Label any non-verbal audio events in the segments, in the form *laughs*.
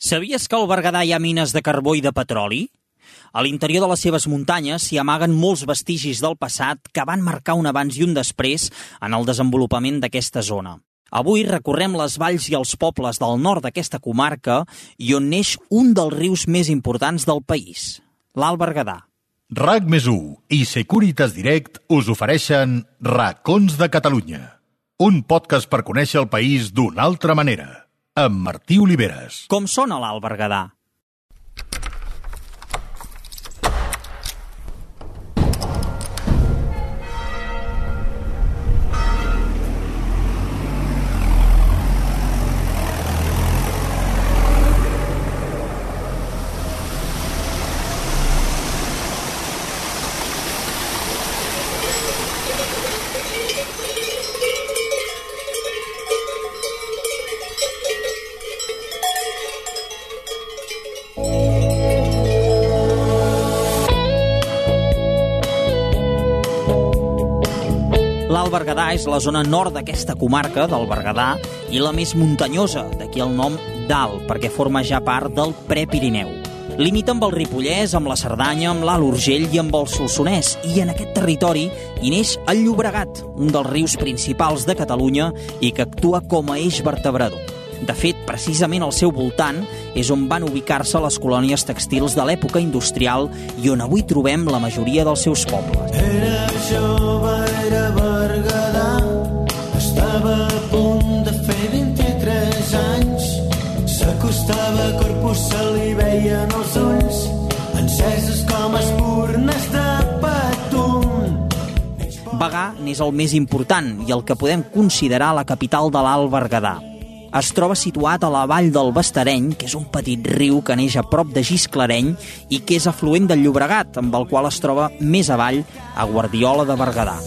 Sabies que al Berguedà hi ha mines de carbó i de petroli? A l'interior de les seves muntanyes s'hi amaguen molts vestigis del passat que van marcar un abans i un després en el desenvolupament d'aquesta zona. Avui recorrem les valls i els pobles del nord d'aquesta comarca i on neix un dels rius més importants del país, l'Alt Berguedà. RAC més i Securitas Direct us ofereixen Racons de Catalunya, un podcast per conèixer el país d'una altra manera amb Martí Oliveres. Com sona l'Alt Berguedà? L'Alt Berguedà és la zona nord d'aquesta comarca, del Berguedà, i la més muntanyosa, d'aquí el nom d'Alt, perquè forma ja part del Prepirineu. Limita amb el Ripollès, amb la Cerdanya, amb l'Alt Urgell i amb el Solsonès, i en aquest territori hi neix el Llobregat, un dels rius principals de Catalunya i que actua com a eix vertebrador. De fet, precisament al seu voltant és on van ubicar-se les colònies textils de l'època industrial i on avui trobem la majoria dels seus pobles. Era jove, era Berguedà, estava a punt de fer 23 anys. S'acostava a Corpus, se li veien els ulls, enceses com espurnes de patum. Bagà n'és el més important i el que podem considerar la capital de l'Alt Berguedà. Es troba situat a la vall del Bastareny, que és un petit riu que neix a prop de Gisclareny i que és afluent del Llobregat, amb el qual es troba més avall a Guardiola de Berguedà.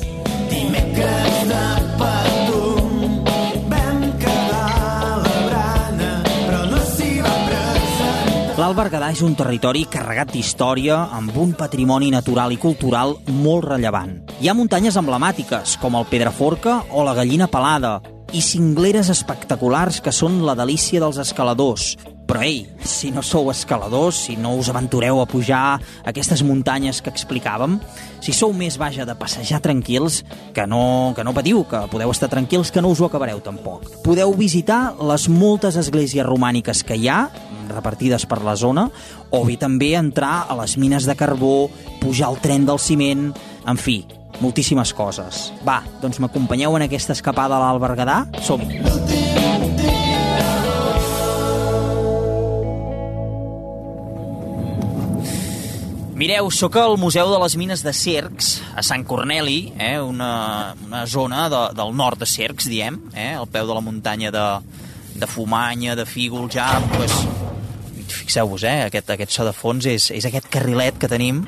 L'Alt Berguedà és un territori carregat d'història amb un patrimoni natural i cultural molt rellevant. Hi ha muntanyes emblemàtiques, com el Pedraforca o la Gallina Pelada, i cingleres espectaculars que són la delícia dels escaladors. Però ei, si no sou escaladors, si no us aventureu a pujar aquestes muntanyes que explicàvem, si sou més, vaja, de passejar tranquils, que no, que no patiu, que podeu estar tranquils, que no us ho acabareu tampoc. Podeu visitar les moltes esglésies romàniques que hi ha, repartides per la zona, o bé també entrar a les mines de carbó, pujar al tren del ciment, en fi, moltíssimes coses. Va, doncs m'acompanyeu en aquesta escapada a l'Alt Berguedà? Som-hi! Mireu, sóc al Museu de les Mines de Cercs, a Sant Corneli, eh, una, una zona de, del nord de Cercs, diem, eh, al peu de la muntanya de, de Fumanya, de Fígol, ja, pues, fixeu-vos, eh, aquest, aquest so de fons és, és aquest carrilet que tenim,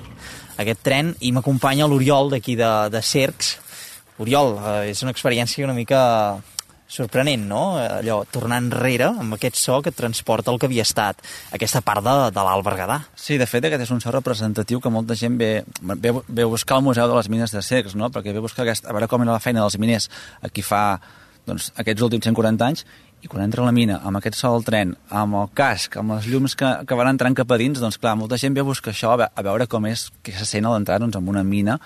aquest tren, i m'acompanya l'Oriol d'aquí de, de Cercs. Oriol, eh, és una experiència una mica sorprenent, no? Allò, tornar enrere amb aquest so que transporta el que havia estat aquesta part de, de l'Alt Berguedà. Sí, de fet, aquest és un so representatiu que molta gent ve, ve, ve a buscar al Museu de les Mines de Cercs, no? perquè ve a buscar aquest, a veure com era la feina dels miners aquí fa doncs, aquests últims 140 anys, i quan entra la mina, amb aquest sol del tren, amb el casc, amb les llums que, que van entrant cap a dins, doncs clar, molta gent ve a buscar això, a, ve, a veure com és, que se sent a l'entrar doncs, en una mina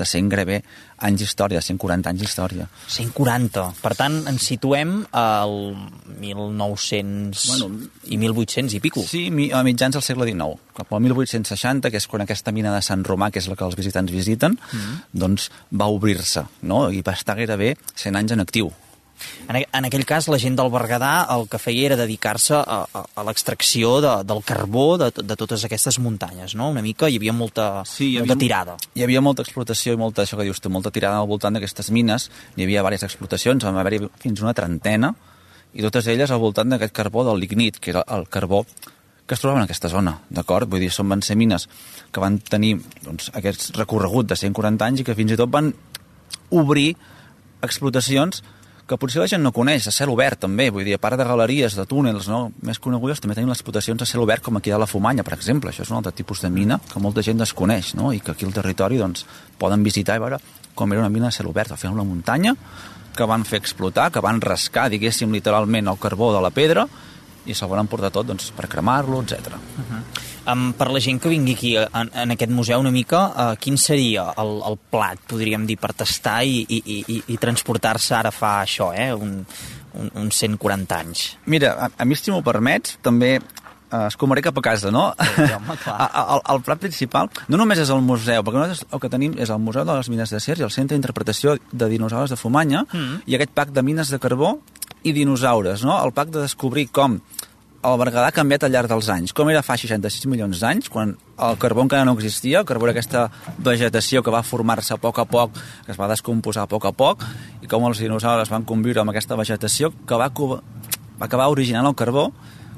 de 100 gairebé anys d'història, 140 anys d'història. 140. Per tant, ens situem al 1900 Bueno, i 1800 i pico. Sí, a mitjans del segle XIX, cap al 1860, que és quan aquesta mina de Sant Romà, que és la que els visitants visiten, doncs va obrir-se, no? i va estar gairebé 100 anys en actiu. En, en aquell cas, la gent del Berguedà el que feia era dedicar-se a, a, a l'extracció de, del carbó de, de totes aquestes muntanyes, no? Una mica hi havia molta, Sí, hi molta havia- tirada. Hi havia molta explotació i molta, això que dius tu, molta tirada al voltant d'aquestes mines. Hi havia diverses explotacions, vam haver-hi fins una trentena, i totes elles al voltant d'aquest carbó del lignit, que era el carbó que es trobava en aquesta zona, d'acord? Vull dir, són van ser mines que van tenir doncs, aquest recorregut de 140 anys i que fins i tot van obrir explotacions que potser la gent no coneix, a cel obert també, vull dir, a part de galeries, de túnels, no? més conegudes, també tenim les explotacions a cel obert com aquí a la Fumanya, per exemple. Això és un altre tipus de mina que molta gent desconeix, no? i que aquí al territori doncs, poden visitar i veure com era una mina a cel obert, al final una muntanya que van fer explotar, que van rascar, diguéssim, literalment el carbó de la pedra, i se'l van emportar tot doncs, per cremar-lo, etc. Um, per la gent que vingui aquí en, en aquest museu una mica, uh, quin seria el, el plat, podríem dir, per tastar i, i, i, i transportar-se ara fa això, eh? un, un, uns 140 anys? Mira, a, a mi si m'ho permets, també eh, es comaré cap a casa, no? Sí, home, *laughs* el, el plat principal no només és el museu, perquè nosaltres el que tenim és el Museu de les Mines de Cer i el Centre d'Interpretació de Dinosaures de Fumanya Mm. i aquest pack de mines de carbó i dinosaures, no? El pack de descobrir com el Berguedà ha canviat al llarg dels anys. Com era fa 66 milions d'anys, quan el carbó encara no existia, el carbó era aquesta vegetació que va formar-se a poc a poc, que es va descomposar a poc a poc, i com els dinosaures van conviure amb aquesta vegetació que va, va acabar originant el carbó,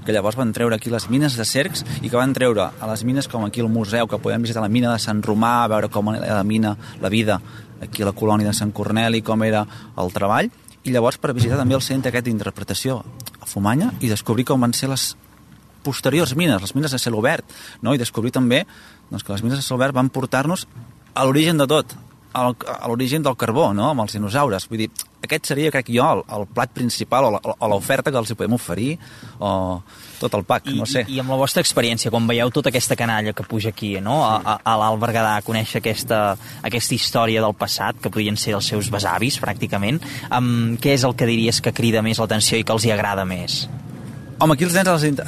que llavors van treure aquí les mines de cercs i que van treure a les mines com aquí al museu, que podem visitar la mina de Sant Romà, veure com era la mina, la vida aquí a la colònia de Sant Corneli, com era el treball, i llavors per visitar també el centre aquest d'interpretació a Fumanya i descobrir com van ser les posteriors mines, les mines de cel obert, no? i descobrir també doncs, que les mines de cel obert van portar-nos a l'origen de tot, a l'origen del carbó, no? amb els dinosaures. Vull dir, aquest seria, crec jo, el, el plat principal o l'oferta que els hi podem oferir, o tot el pack, I, no sé. I, I amb la vostra experiència, quan veieu tota aquesta canalla que puja aquí, no? a, a, a l'Alt Berguedà, a conèixer aquesta, aquesta història del passat, que podrien ser els seus besavis, pràcticament, um, què és el que diries que crida més l'atenció i que els hi agrada més? Home, aquí els nens els,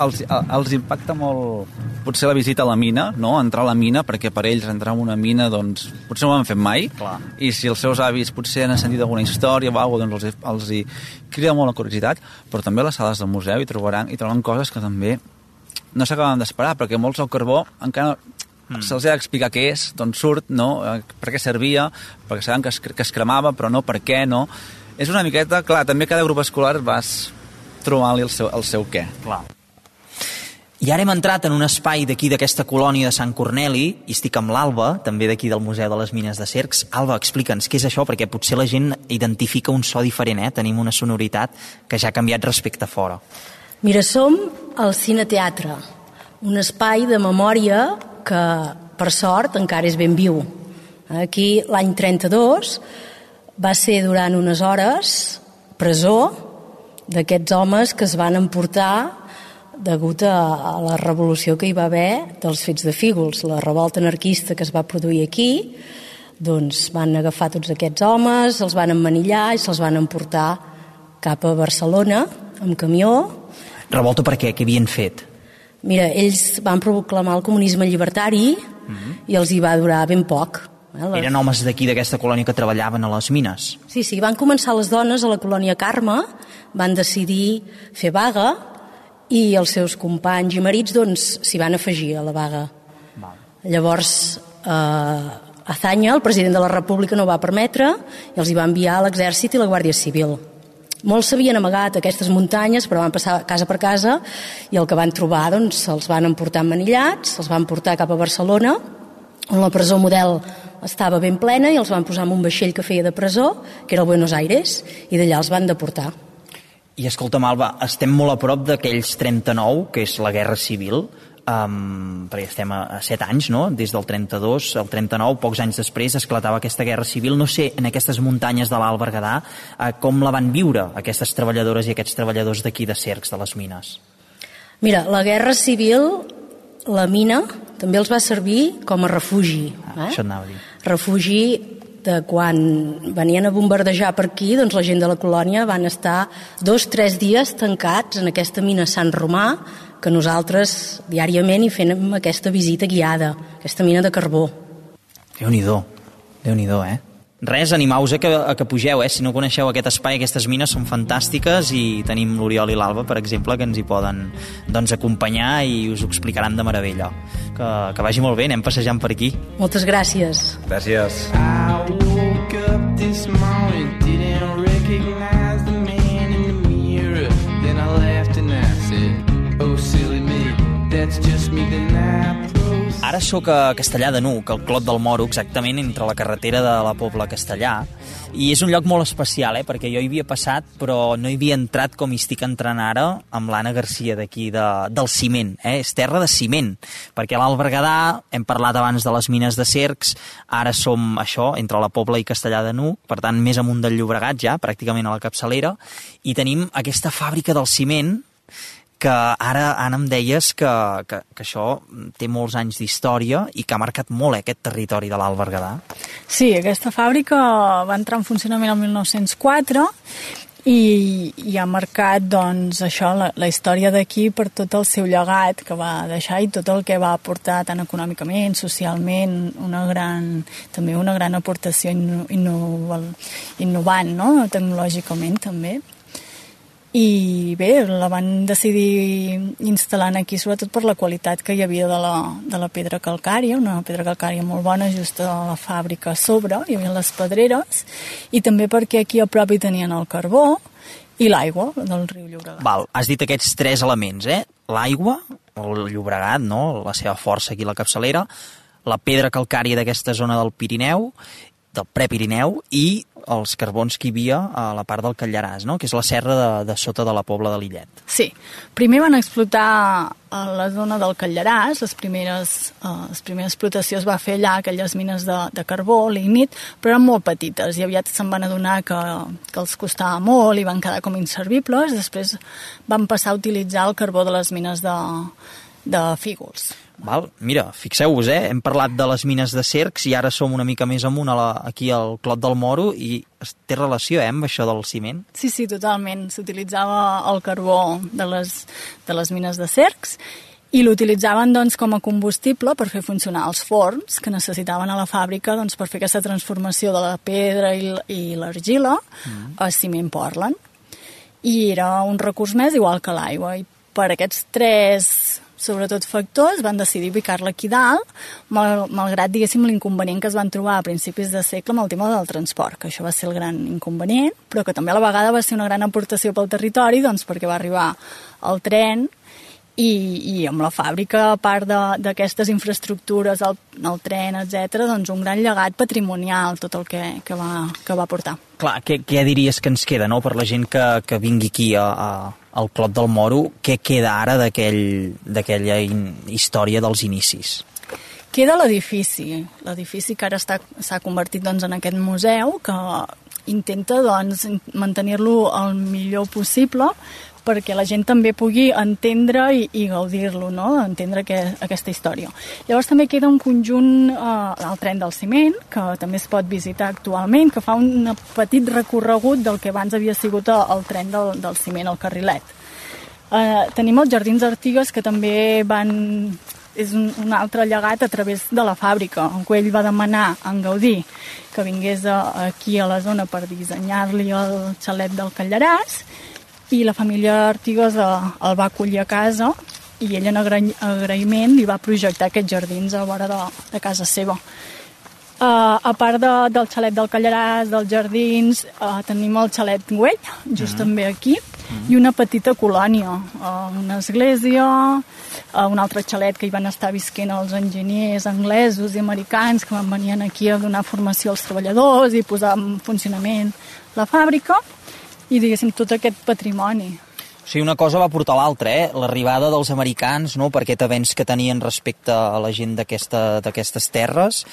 els, els impacta molt potser la visita a la mina, no? entrar a la mina, perquè per ells entrar en una mina doncs, potser no ho han fet mai, Clar. i si els seus avis potser han sentit alguna història o alguna cosa, doncs els, els hi crida molt la curiositat, però també a les sales del museu hi trobaran, hi trobaran coses que també no s'acaben d'esperar, perquè molts el carbó encara mm. se'ls ha d'explicar què és, d'on surt, no? Eh, per què servia, perquè saben que es, que es cremava, però no per què, no? És una miqueta, clar, també cada grup escolar vas trobant-li el seu, el seu què. Clar. I ara hem entrat en un espai d'aquí d'aquesta colònia de Sant Corneli i estic amb l'Alba, també d'aquí del Museu de les Mines de Cercs. Alba, explica'ns què és això, perquè potser la gent identifica un so diferent, eh? Tenim una sonoritat que ja ha canviat respecte a fora. Mira, som al Cineteatre, un espai de memòria que, per sort, encara és ben viu. Aquí, l'any 32, va ser durant unes hores presó d'aquests homes que es van emportar degut a, la revolució que hi va haver dels fets de Fígols, la revolta anarquista que es va produir aquí, doncs van agafar tots aquests homes, els van emmanillar i se'ls van emportar cap a Barcelona amb camió. Revolta per què? Què havien fet? Mira, ells van proclamar el comunisme llibertari i els hi va durar ben poc. Eh? Les- Eren homes d'aquí, d'aquesta colònia que treballaven a les mines. Sí, sí, van començar les dones a la colònia Carme, van decidir fer vaga i els seus companys i marits doncs s'hi van afegir a la vaga. Llavors, eh, Azanya, el president de la República, no va permetre i els hi va enviar l'exèrcit i la Guàrdia Civil. Molts s'havien amagat a aquestes muntanyes, però van passar casa per casa i el que van trobar doncs, se'ls van emportar manillats, se'ls van portar cap a Barcelona, on la presó model estava ben plena i els van posar en un vaixell que feia de presó, que era el Buenos Aires, i d'allà els van deportar. I escolta'm, Alba, estem molt a prop d'aquells 39, que és la Guerra Civil, um, perquè estem a, a 7 anys, no?, des del 32 al 39, pocs anys després esclatava aquesta Guerra Civil. No sé, en aquestes muntanyes de l'Alt Berguedà, uh, com la van viure aquestes treballadores i aquests treballadors d'aquí de cercs, de les mines? Mira, la Guerra Civil, la mina, també els va servir com a refugi. Ah, Eh? Això anava a dir. Refugi de quan venien a bombardejar per aquí, doncs la gent de la colònia van estar dos, tres dies tancats en aquesta mina Sant Romà, que nosaltres diàriament hi fem aquesta visita guiada, aquesta mina de carbó. Déu-n'hi-do, déu nhi eh? Res, animau-vos a, que, a que pugeu, eh? Si no coneixeu aquest espai, aquestes mines són fantàstiques i tenim l'Oriol i l'Alba, per exemple, que ens hi poden doncs, acompanyar i us ho explicaran de meravella. Que, que vagi molt bé, anem passejant per aquí. Moltes gràcies. Gràcies. Mirror. Said, Oh, me, that's just me. Proceeded. Ara sóc a Castellà de Nuc, al Clot del Moro, exactament entre la carretera de la Pobla Castellà, i és un lloc molt especial, eh? perquè jo hi havia passat, però no hi havia entrat com hi estic entrant ara amb l'Anna Garcia d'aquí, de, del ciment. Eh? És terra de ciment, perquè a l'Alt Berguedà hem parlat abans de les mines de cercs, ara som això, entre la Pobla i Castellà de Nuc, per tant, més amunt del Llobregat ja, pràcticament a la capçalera, i tenim aquesta fàbrica del ciment que ara, Anna, em deies que, que, que això té molts anys d'història i que ha marcat molt eh, aquest territori de l'Alt Berguedà. Sí, aquesta fàbrica va entrar en funcionament el 1904 i, i ha marcat doncs, això, la, la història d'aquí per tot el seu llegat que va deixar i tot el que va aportar tant econòmicament, socialment, una gran, també una gran aportació inno, inno, innovant, no? tecnològicament també. I bé, la van decidir instal·lant aquí sobretot per la qualitat que hi havia de la, de la pedra calcària, una pedra calcària molt bona just a la fàbrica a sobre, hi havia les pedreres, i també perquè aquí a prop hi tenien el carbó i l'aigua del riu Llobregat. Val, has dit aquests tres elements, eh? L'aigua, el Llobregat, no? la seva força aquí la capçalera, la pedra calcària d'aquesta zona del Pirineu del Prepirineu i els carbons que hi havia a la part del Callaràs, no? que és la serra de, de sota de la Pobla de l'Illet. Sí, primer van explotar a la zona del Callaràs, les primeres, eh, les primeres explotació es va fer allà, aquelles mines de, de carbó, lignit, però eren molt petites i aviat se'n van adonar que, que els costava molt i van quedar com inservibles, després van passar a utilitzar el carbó de les mines de, de fígols. Val? Mira, fixeu-vos, eh? hem parlat de les mines de cercs i ara som una mica més amunt a la, aquí al Clot del Moro i té relació eh, amb això del ciment? Sí, sí, totalment. S'utilitzava el carbó de les, de les mines de cercs i l'utilitzaven doncs, com a combustible per fer funcionar els forns que necessitaven a la fàbrica doncs, per fer aquesta transformació de la pedra i, i l'argila mm. a ciment Portland. I era un recurs més igual que l'aigua. I per aquests tres sobretot factors, van decidir ubicar-la aquí dalt, mal, malgrat, diguéssim, l'inconvenient que es van trobar a principis de segle amb el tema del transport, que això va ser el gran inconvenient, però que també a la vegada va ser una gran aportació pel territori, doncs perquè va arribar el tren i, i amb la fàbrica, a part d'aquestes infraestructures, el, el tren, etc, doncs un gran llegat patrimonial, tot el que, que, va, que va portar. Clar, què, què diries que ens queda, no?, per la gent que, que vingui aquí a, a, al Clot del Moro, què queda ara d'aquella aquell, història dels inicis? Queda l'edifici, l'edifici que ara s'ha convertit doncs, en aquest museu que intenta doncs, mantenir-lo el millor possible perquè la gent també pugui entendre i, i gaudir-lo, no? entendre que, aquesta història. Llavors també queda un conjunt eh, al tren del ciment, que també es pot visitar actualment, que fa un petit recorregut del que abans havia sigut el tren del, del ciment, el carrilet. Eh, tenim els Jardins Artigues, que també van és un, un altre llegat a través de la fàbrica, on ell va demanar a en Gaudí que vingués a, aquí a la zona per dissenyar-li el xalet del Callaràs i la família Artigas el va acollir a casa i ell en agraïment li va projectar aquests jardins a vora de, de casa seva. Uh, a part de, del xalet del Callaràs, dels jardins, uh, tenim el xalet Güell, just mm. també aquí, mm. i una petita colònia, uh, una església, uh, un altre xalet que hi van estar visquent els enginyers anglesos i americans que van venir aquí a donar formació als treballadors i posar en funcionament la fàbrica, i diguéssim tot aquest patrimoni. O sigui, una cosa va portar l'altra, eh? L'arribada dels americans, no?, per aquest avenç que tenien respecte a la gent d'aquestes terres,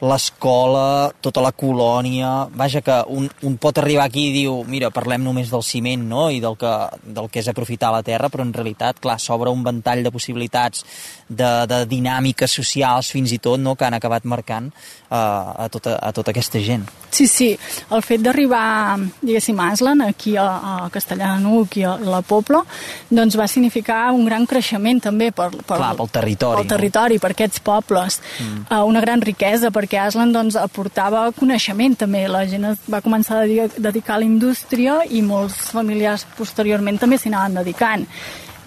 l'escola, tota la colònia... Vaja, que un, un pot arribar aquí i diu, mira, parlem només del ciment, no?, i del que, del que és aprofitar la terra, però en realitat, clar, s'obre un ventall de possibilitats, de, de dinàmiques socials, fins i tot, no?, que han acabat marcant uh, a, tota, a tota aquesta gent. Sí, sí, el fet d'arribar, diguéssim, a Aslan, aquí a, a Castellà de Nuc i a la Pobla, doncs va significar un gran creixement també per, per, Clar, pel territori. Pel territori, no? per aquests pobles. Mm. Uh, una gran riquesa, perquè Aslan doncs, aportava coneixement també. La gent es va començar a dedicar a la indústria i molts familiars posteriorment també s'hi anaven dedicant.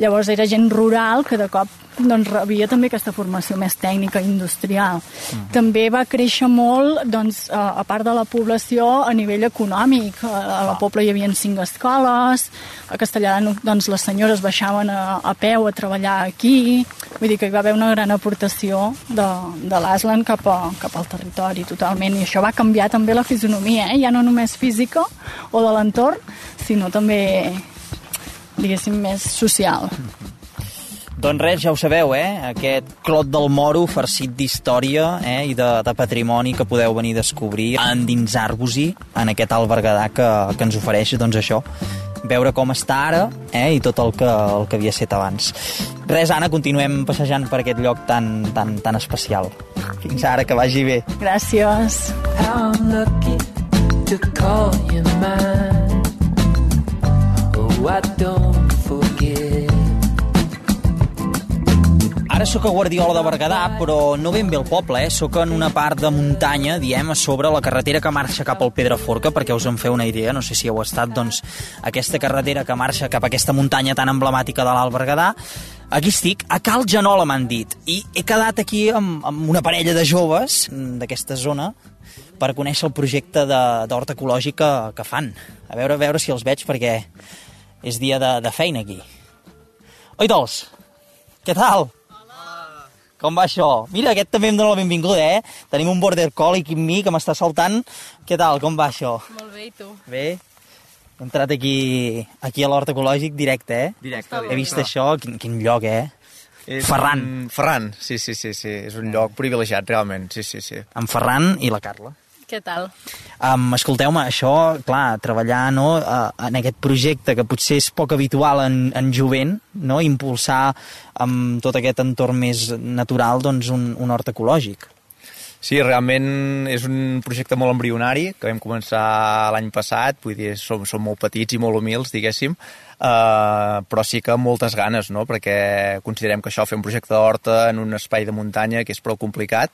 Llavors era gent rural que de cop doncs, rebia també aquesta formació més tècnica industrial. Uh -huh. També va créixer molt, doncs, a, a part de la població, a nivell econòmic. A, a la Pobla hi havia cinc escoles, a Castellà doncs, les senyores baixaven a, a peu a treballar aquí, vull dir que hi va haver una gran aportació de, de l'Aslan cap, a, cap al territori totalment, i això va canviar també la fisonomia, eh? ja no només física o de l'entorn, sinó també diguéssim, més social. Doncs res, ja ho sabeu, eh? Aquest Clot del Moro farcit d'història eh? i de, de patrimoni que podeu venir a descobrir, a endinsar-vos-hi en aquest alt Berguedà que, que ens ofereix, doncs això, veure com està ara eh, i tot el que, el que havia estat abans. Res, Anna, continuem passejant per aquest lloc tan, tan, tan especial. Fins ara, que vagi bé. Gràcies. I'm lucky to call you mine. I don't forget. Ara sóc a Guardiola de Berguedà, però no ben bé al poble, eh? Sóc en una part de muntanya, diem, a sobre la carretera que marxa cap al Pedraforca, perquè us en feu una idea, no sé si heu estat, doncs, aquesta carretera que marxa cap a aquesta muntanya tan emblemàtica de l'Alt Berguedà. Aquí estic, a Cal Genola m'han dit, i he quedat aquí amb, amb una parella de joves d'aquesta zona per conèixer el projecte de- d'hort ecològic que, que fan. A veure, a veure si els veig, perquè és dia de, de feina aquí. Oi, Dols? Què tal? Com va això? Mira, aquest també em dóna la benvinguda, eh? Tenim un border collie aquí amb mi que m'està saltant. Què tal? Com va això? Molt bé, i tu? Bé? He entrat aquí, aquí a l'hort ecològic directe, eh? Directe, He vist això, quin, quin lloc, eh? És Ferran. Un... Ferran, sí, sí, sí, sí. És un lloc privilegiat, realment, sí, sí, sí. En Ferran i la Carla. Què tal? Um, Escolteu-me, això, clar, treballar no, uh, en aquest projecte que potser és poc habitual en, en jovent, no? impulsar amb tot aquest entorn més natural doncs, un, un hort ecològic. Sí, realment és un projecte molt embrionari, que vam començar l'any passat, vull dir, som, som molt petits i molt humils, diguéssim, uh, però sí que amb moltes ganes, no?, perquè considerem que això, fer un projecte d'horta en un espai de muntanya, que és prou complicat,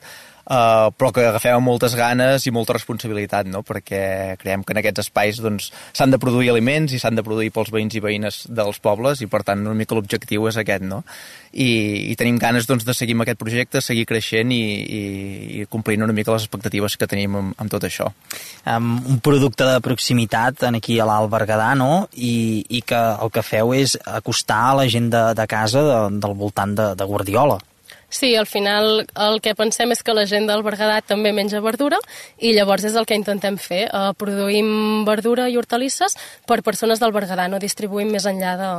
uh, però que agafem amb moltes ganes i molta responsabilitat, no?, perquè creiem que en aquests espais doncs, s'han de produir aliments i s'han de produir pels veïns i veïnes dels pobles, i per tant una mica l'objectiu és aquest, no?, i, i tenim ganes doncs, de seguir amb aquest projecte, seguir creixent i, i, i complint una mica les expectatives que tenim amb, amb tot això. um, un producte de proximitat en aquí a l'Alt Berguedà, no? I, I que el que feu és acostar a la gent de, de casa de, del voltant de, de Guardiola. Sí, al final el que pensem és que la gent del Berguedà també menja verdura i llavors és el que intentem fer. Eh, produïm verdura i hortalisses per persones del Berguedà, no distribuïm més enllà de,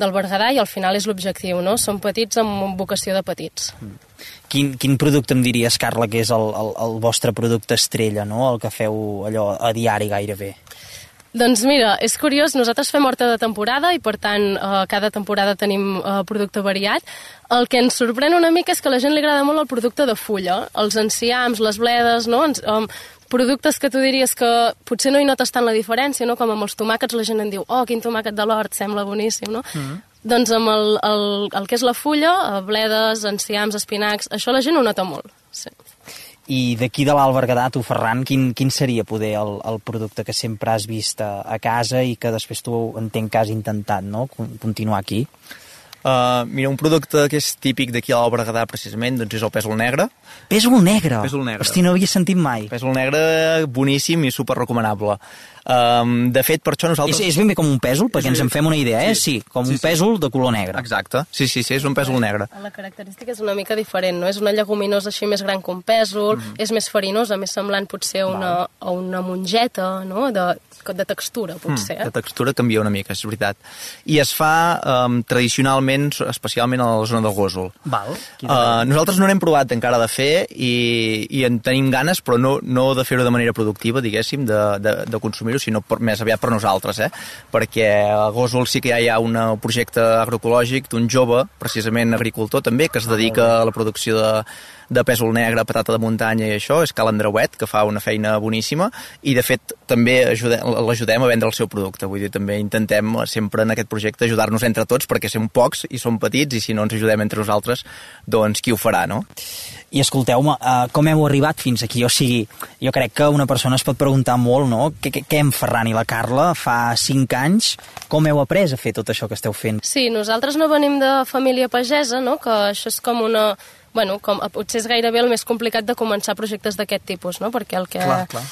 del Berguedà i al final és l'objectiu, no? Som petits amb vocació de petits. Quin, quin producte em diries, Carla, que és el, el, el vostre producte estrella, no? El que feu allò a diari gairebé. Doncs mira, és curiós, nosaltres fem horta de temporada i per tant eh, cada temporada tenim eh, producte variat. El que ens sorprèn una mica és que a la gent li agrada molt el producte de fulla, els enciams, les bledes, no? Ens, um, productes que tu diries que potser no hi notes tant la diferència, no? com amb els tomàquets la gent en diu oh, quin tomàquet de l'hort, sembla boníssim, no? Mm -hmm. Doncs amb el, el, el que és la fulla, eh, bledes, enciams, espinacs, això la gent ho nota molt. Sí. I d'aquí de l'Alt Berguedà, tu, Ferran, quin, quin seria poder el, el producte que sempre has vist a, a casa i que després tu entenc que has intentat no? Con- continuar aquí? Uh, mira, un producte que és típic d'aquí a l'Alt Berguedà, precisament, doncs és el pèsol negre. Pèsol negre? Pèsol negre. Hosti, no havia sentit mai. Pèsol negre boníssim i super recomanable. Um, de fet, per això nosaltres... És, és ben bé com un pèsol, perquè És ens en fem una idea, eh? Sí, com un pèsol de color negre. Exacte, sí, sí, sí, és un pèsol negre. La característica és una mica diferent, no? És una lleguminosa així més gran que un pèsol, mm. és més farinosa, més semblant potser a una, a una mongeta, no? De, de textura, potser. Mm, la textura canvia una mica, és veritat. I es fa um, tradicionalment, especialment a la zona del Gòsol. Val. Uh, nosaltres no n'hem provat encara de fer i, i en tenim ganes, però no, no de fer-ho de manera productiva, diguéssim, de, de, de consumir-ho, sinó per, més aviat per nosaltres, eh? perquè a Gòsol sí que ja hi ha un projecte agroecològic d'un jove, precisament agricultor també, que es dedica a la producció de, de pèsol negre, patata de muntanya i això, és Cal Andreuet, que fa una feina boníssima, i de fet també ajudem- l'ajudem a vendre el seu producte, vull dir, també intentem sempre en aquest projecte ajudar-nos entre tots, perquè som pocs i som petits, i si no ens ajudem entre nosaltres, doncs qui ho farà, no? I escolteu-me, uh, com heu arribat fins aquí? O sigui, jo crec que una persona es pot preguntar molt, no? Què, què, què en Ferran i la Carla fa 5 anys? Com heu après a fer tot això que esteu fent? Sí, nosaltres no venim de família pagesa, no? que això és com una... Bueno, com, potser és gairebé el més complicat de començar projectes d'aquest tipus, no? perquè el que... Clar, clar.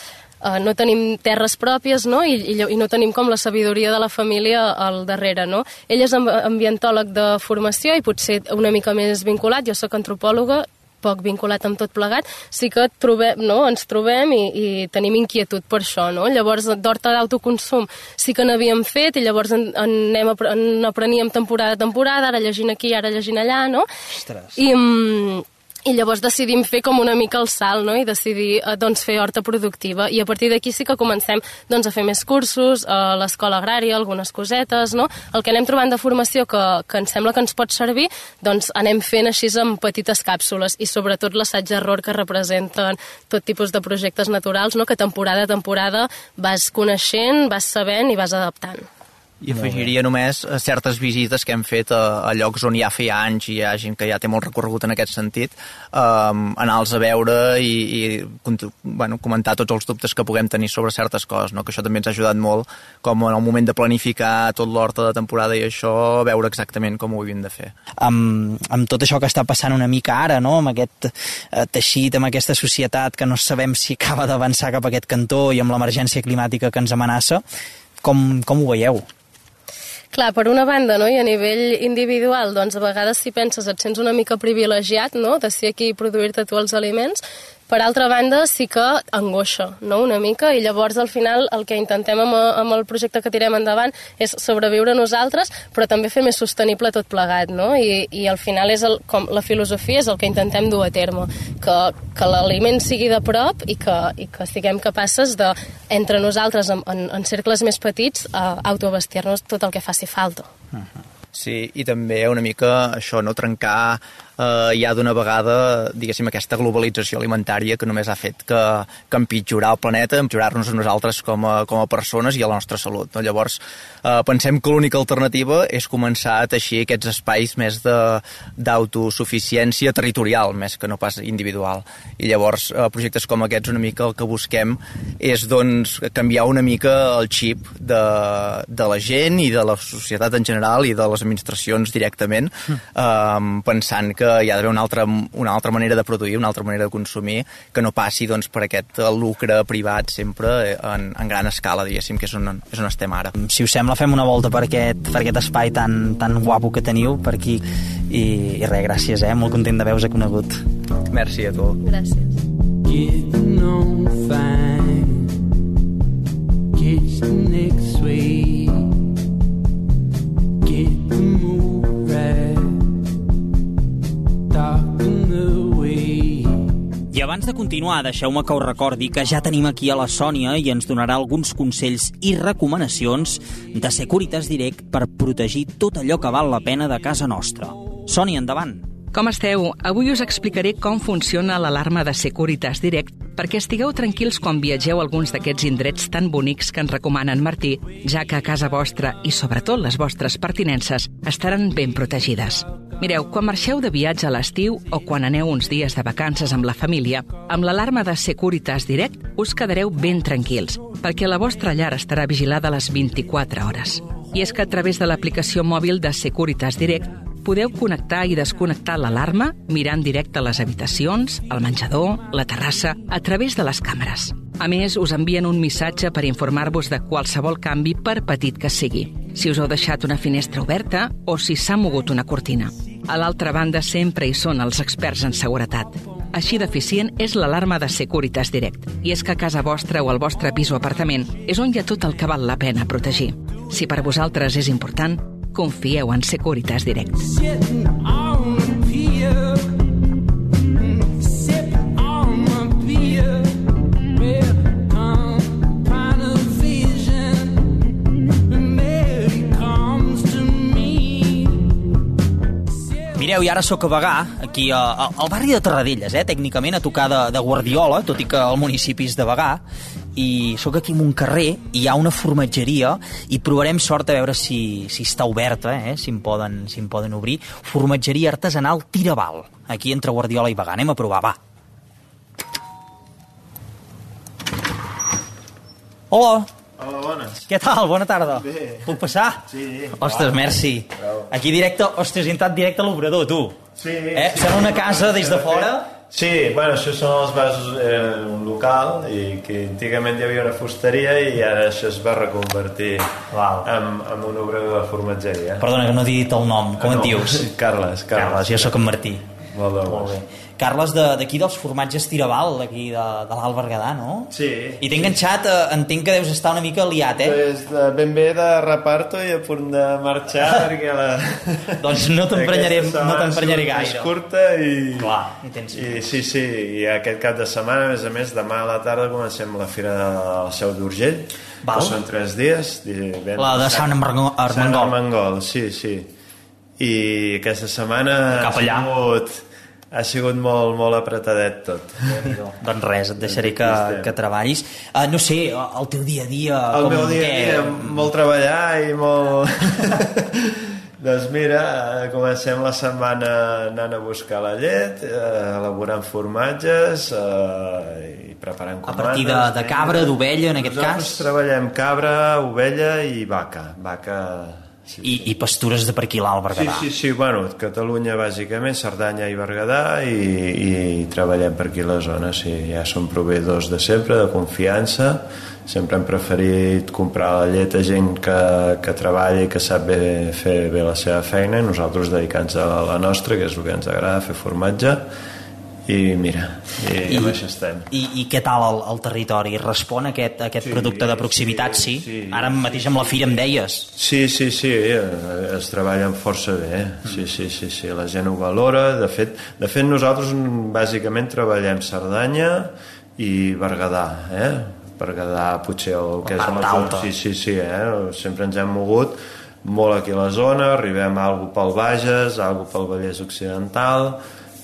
Uh, no tenim terres pròpies no? I, i, i no tenim com la sabidoria de la família al darrere. No? Ell és amb- ambientòleg de formació i potser una mica més vinculat, jo sóc antropòloga, poc vinculat amb tot plegat, sí que trobem, no, ens trobem i, i tenim inquietud per això. No? Llavors, d'horta d'autoconsum sí que n'havíem fet i llavors en, en, anem, en apreníem temporada a temporada, ara llegint aquí, ara llegint allà, no? Ostres. I, mm, i llavors decidim fer com una mica el salt no? i decidir eh, doncs, fer horta productiva i a partir d'aquí sí que comencem doncs, a fer més cursos a l'escola agrària, algunes cosetes no? el que anem trobant de formació que, que ens sembla que ens pot servir doncs anem fent així amb petites càpsules i sobretot l'assaig-error que representen tot tipus de projectes naturals no? que temporada a temporada vas coneixent, vas sabent i vas adaptant. I afegiria només eh, certes visites que hem fet a, a llocs on ja feia anys i hi ha gent que ja té molt recorregut en aquest sentit, um, anar-los a veure i, i bueno, comentar tots els dubtes que puguem tenir sobre certes coses, no? que això també ens ha ajudat molt, com en el moment de planificar tot l'horta de temporada i això, veure exactament com ho havíem de fer. amb, amb tot això que està passant una mica ara, no? amb aquest eh, teixit, amb aquesta societat que no sabem si acaba d'avançar cap a aquest cantó i amb l'emergència climàtica que ens amenaça, com, com ho veieu? Clar, per una banda, no? i a nivell individual, doncs a vegades si penses et sents una mica privilegiat, no?, de ser aquí i produir-te tu els aliments, per altra banda, sí que angoixa, no?, una mica, i llavors al final el que intentem amb, amb el projecte que tirem endavant és sobreviure nosaltres, però també fer més sostenible tot plegat, no?, i, i al final és el, com la filosofia és el que intentem dur a terme, que, que l'aliment sigui de prop i que, i que siguem capaces de, entre nosaltres, en, en, en cercles més petits, a autoabastir-nos tot el que faci falta. Sí, i també una mica això, no trencar eh, ja d'una vegada, diguéssim, aquesta globalització alimentària que només ha fet que, que empitjorar el planeta, empitjorar-nos a nosaltres com a, com a persones i a la nostra salut. No? Llavors, eh, pensem que l'única alternativa és començar a teixir aquests espais més d'autosuficiència territorial, més que no pas individual. I llavors, eh, projectes com aquests, una mica el que busquem és doncs, canviar una mica el xip de, de la gent i de la societat en general i de les administracions directament, eh, pensant que hi ha d'haver una, altra, una altra manera de produir, una altra manera de consumir, que no passi doncs, per aquest lucre privat sempre en, en gran escala, diguéssim, que és on, és on estem ara. Si us sembla, fem una volta per aquest, per aquest espai tan, tan guapo que teniu per aquí. I, i res, gràcies, eh? Molt content d'haver-vos conegut. Merci a tu. Gràcies. Getting on fine. Catch the next wave. Get the mood Abans de continuar, deixeu-me que us recordi que ja tenim aquí a la Sònia i ens donarà alguns consells i recomanacions de Securitas Direct per protegir tot allò que val la pena de casa nostra. Sònia, endavant. Com esteu? Avui us explicaré com funciona l'alarma de Securitas Direct perquè estigueu tranquils quan viatgeu a alguns d'aquests indrets tan bonics que ens recomana en Martí, ja que a casa vostra i sobretot les vostres pertinences estaran ben protegides. Mireu, quan marxeu de viatge a l'estiu o quan aneu uns dies de vacances amb la família, amb l'alarma de Securitas Direct us quedareu ben tranquils, perquè la vostra llar estarà vigilada a les 24 hores. I és que a través de l'aplicació mòbil de Securitas Direct podeu connectar i desconnectar l'alarma mirant directe les habitacions, al menjador, la terrassa, a través de les càmeres. A més, us envien un missatge per informar-vos de qualsevol canvi, per petit que sigui. Si us heu deixat una finestra oberta o si s'ha mogut una cortina. A l'altra banda, sempre hi són els experts en seguretat. Així d'eficient és l'alarma de Securitas Direct. I és que a casa vostra o al vostre pis o apartament és on hi ha tot el que val la pena protegir. Si per vosaltres és important, confieu en Securitas Direct. Mireu, i ara sóc a Bagà, aquí a, a, al barri de Terradelles, eh, tècnicament, a tocar de, de Guardiola, tot i que el municipi és de Bagà, i sóc aquí en un carrer, i hi ha una formatgeria, i provarem sort a veure si, si està oberta, eh, si, em poden, si em poden obrir. Formatgeria artesanal Tiraval, aquí entre Guardiola i Bagà. Anem a provar, va. Hola, Hola, bones. què tal? Bona tarda. Bé. Puc passar? Sí. Ostres, merci. Bravo. Aquí directe, ostres, he entrat directe a l'obrador, tu. Sí. Eh? sí. Una casa des de fora? Sí, bueno, això són els vasos, era un local i que antigament hi havia una fusteria i ara això es va reconvertir Val. en, en un obrador de formatgeria. Perdona, que no he dit el nom. Com no, et dius? *laughs* Carles, Carles. Carles, jo sóc en Martí. molt de Molt bé. Carles, de- d'aquí dels formatges Tiraval, d'aquí de, de l'Alt Berguedà, no? Sí. I t'he enganxat, eh, entenc que deus estar una mica liat, eh? Pues de, ben bé de reparto i a punt de marxar *laughs* perquè la... Doncs no t'emprenyaré- no t'emprenyaré gaire. més curta i... Clar, i tens... I sí, sí, i aquest cap de setmana, a més a més, demà a la tarda comencem la Fira de la Seu d'Urgell, que són tres dies. divendres, La de Sant Armengol. Sant Armengol, sí, sí. I aquesta setmana Cap allà. ha sigut, ha sigut molt, molt apretadet tot. *laughs* Doncs res, et deixaré que, que treballis. Uh, no sé, el teu dia a dia... El com, meu dia a dia, molt treballar i molt... *laughs* doncs mira, eh, comencem la setmana anant a buscar la llet, eh, elaborant formatges eh, i preparant A comandes. partir de, de cabra, d'ovella, en aquest Nosaltres cas, treballem cabra, ovella i vaca. Vaca... i, i pastures de per aquí l'Alt Sí, Berguedà. sí, sí, bueno, Catalunya bàsicament, Cerdanya i Berguedà i, i treballem per aquí la zona, sí, ja som proveïdors de sempre, de confiança, sempre hem preferit comprar la llet a gent que, que treballa i que sap bé, fer bé la seva feina. I nosaltres dedicant-nos a la nostra, que és el que ens agrada, fer formatge i mira, i, I amb això estem. I, I què tal el, el territori? Respon a aquest, a aquest Sí, producte de proximitat, sí? sí. Ara mateix amb la fira em deies. Sí, sí, sí, eh, es treballen força bé, eh? sí, sí, sí, sí, la gent ho valora, de fet, de fet nosaltres mm, bàsicament treballem Cerdanya i Berguedà, eh? Berguedà potser el que és la alta. sí, sí, sí, eh? sempre ens hem mogut molt aquí a la zona, arribem a algú pel Bages, a algú pel Vallès Occidental,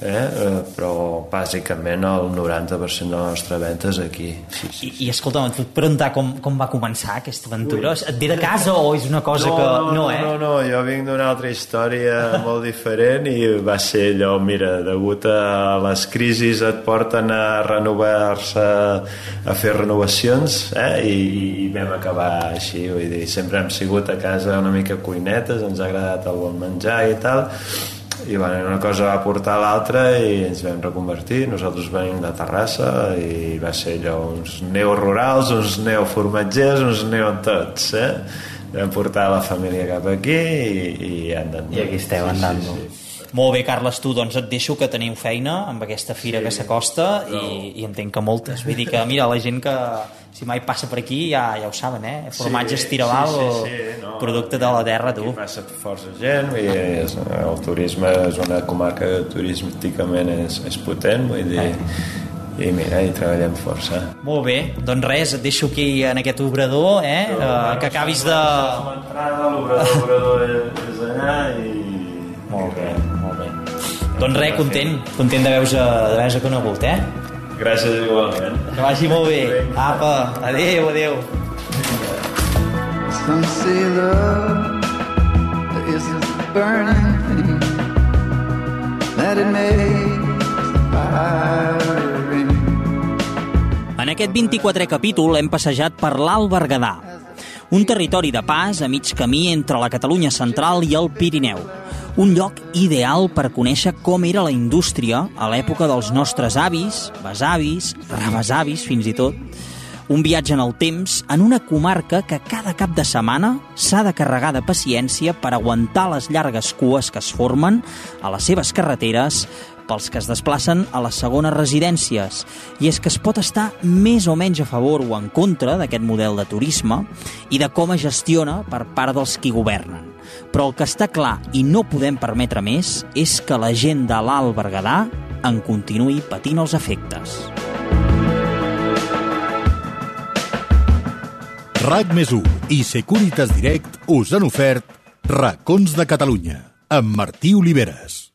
eh? eh, però bàsicament el 90% de la nostra venda és aquí. Sí, sí. I, i escolta'm, et puc preguntar com, com va començar aquesta aventura? Et ve de casa o és una cosa que... no, eh? no, no, jo vinc d'una altra història molt diferent i va ser allò, mira, degut a les crisis et porten a renovar-se, a fer renovacions, eh? I, i vam acabar així, vull dir, sempre hem sigut a casa una mica cuinetes, ens ha agradat el bon menjar i tal, i bueno, una cosa va portar a l'altra i ens vam reconvertir. Nosaltres venim de Terrassa i va ser allò uns neorurals uns neoformatgers, uns neotots eh? vam portar la família cap aquí i, i andant I aquí esteu andant sí, sí, Molt bé, Carles, tu, doncs et deixo que teniu feina amb aquesta fira sí, que s'acosta i, i entenc que moltes. Vull dir que, mira, la gent que si mai passa per aquí ja, ja ho saben, eh? Formatges Tiraval, sí, sí, sí, no, producte de la terra, tu. Aquí passa força gent, vull dir, és, el turisme és una comarca que turísticament és, és potent, vull dir, i mira, hi treballem força. Molt bé, doncs res, et deixo aquí en aquest obrador, eh? Uh, que acabis de... L'entrada, l'obrador, és allà i... Molt bé. Doncs res, content, content d'haver-vos d'haver conegut, eh? Gràcies igualment. Que vagi molt bé. Apa, adéu, adéu. Some say love is a burning thing that it makes the fire ring. En aquest 24è capítol hem passejat per l'Alt Berguedà, un territori de pas a mig camí entre la Catalunya central i el Pirineu. Un lloc ideal per conèixer com era la indústria a l'època dels nostres avis, besavis, rebesavis fins i tot. Un viatge en el temps en una comarca que cada cap de setmana s'ha de carregar de paciència per aguantar les llargues cues que es formen a les seves carreteres pels que es desplacen a les segones residències. I és que es pot estar més o menys a favor o en contra d'aquest model de turisme i de com es gestiona per part dels qui governen. Però el que està clar i no podem permetre més és que la gent de l'Alt Berguedà en continuï patint els efectes. RAC més i Securitas Direct us han ofert Racons de Catalunya amb Martí Oliveres.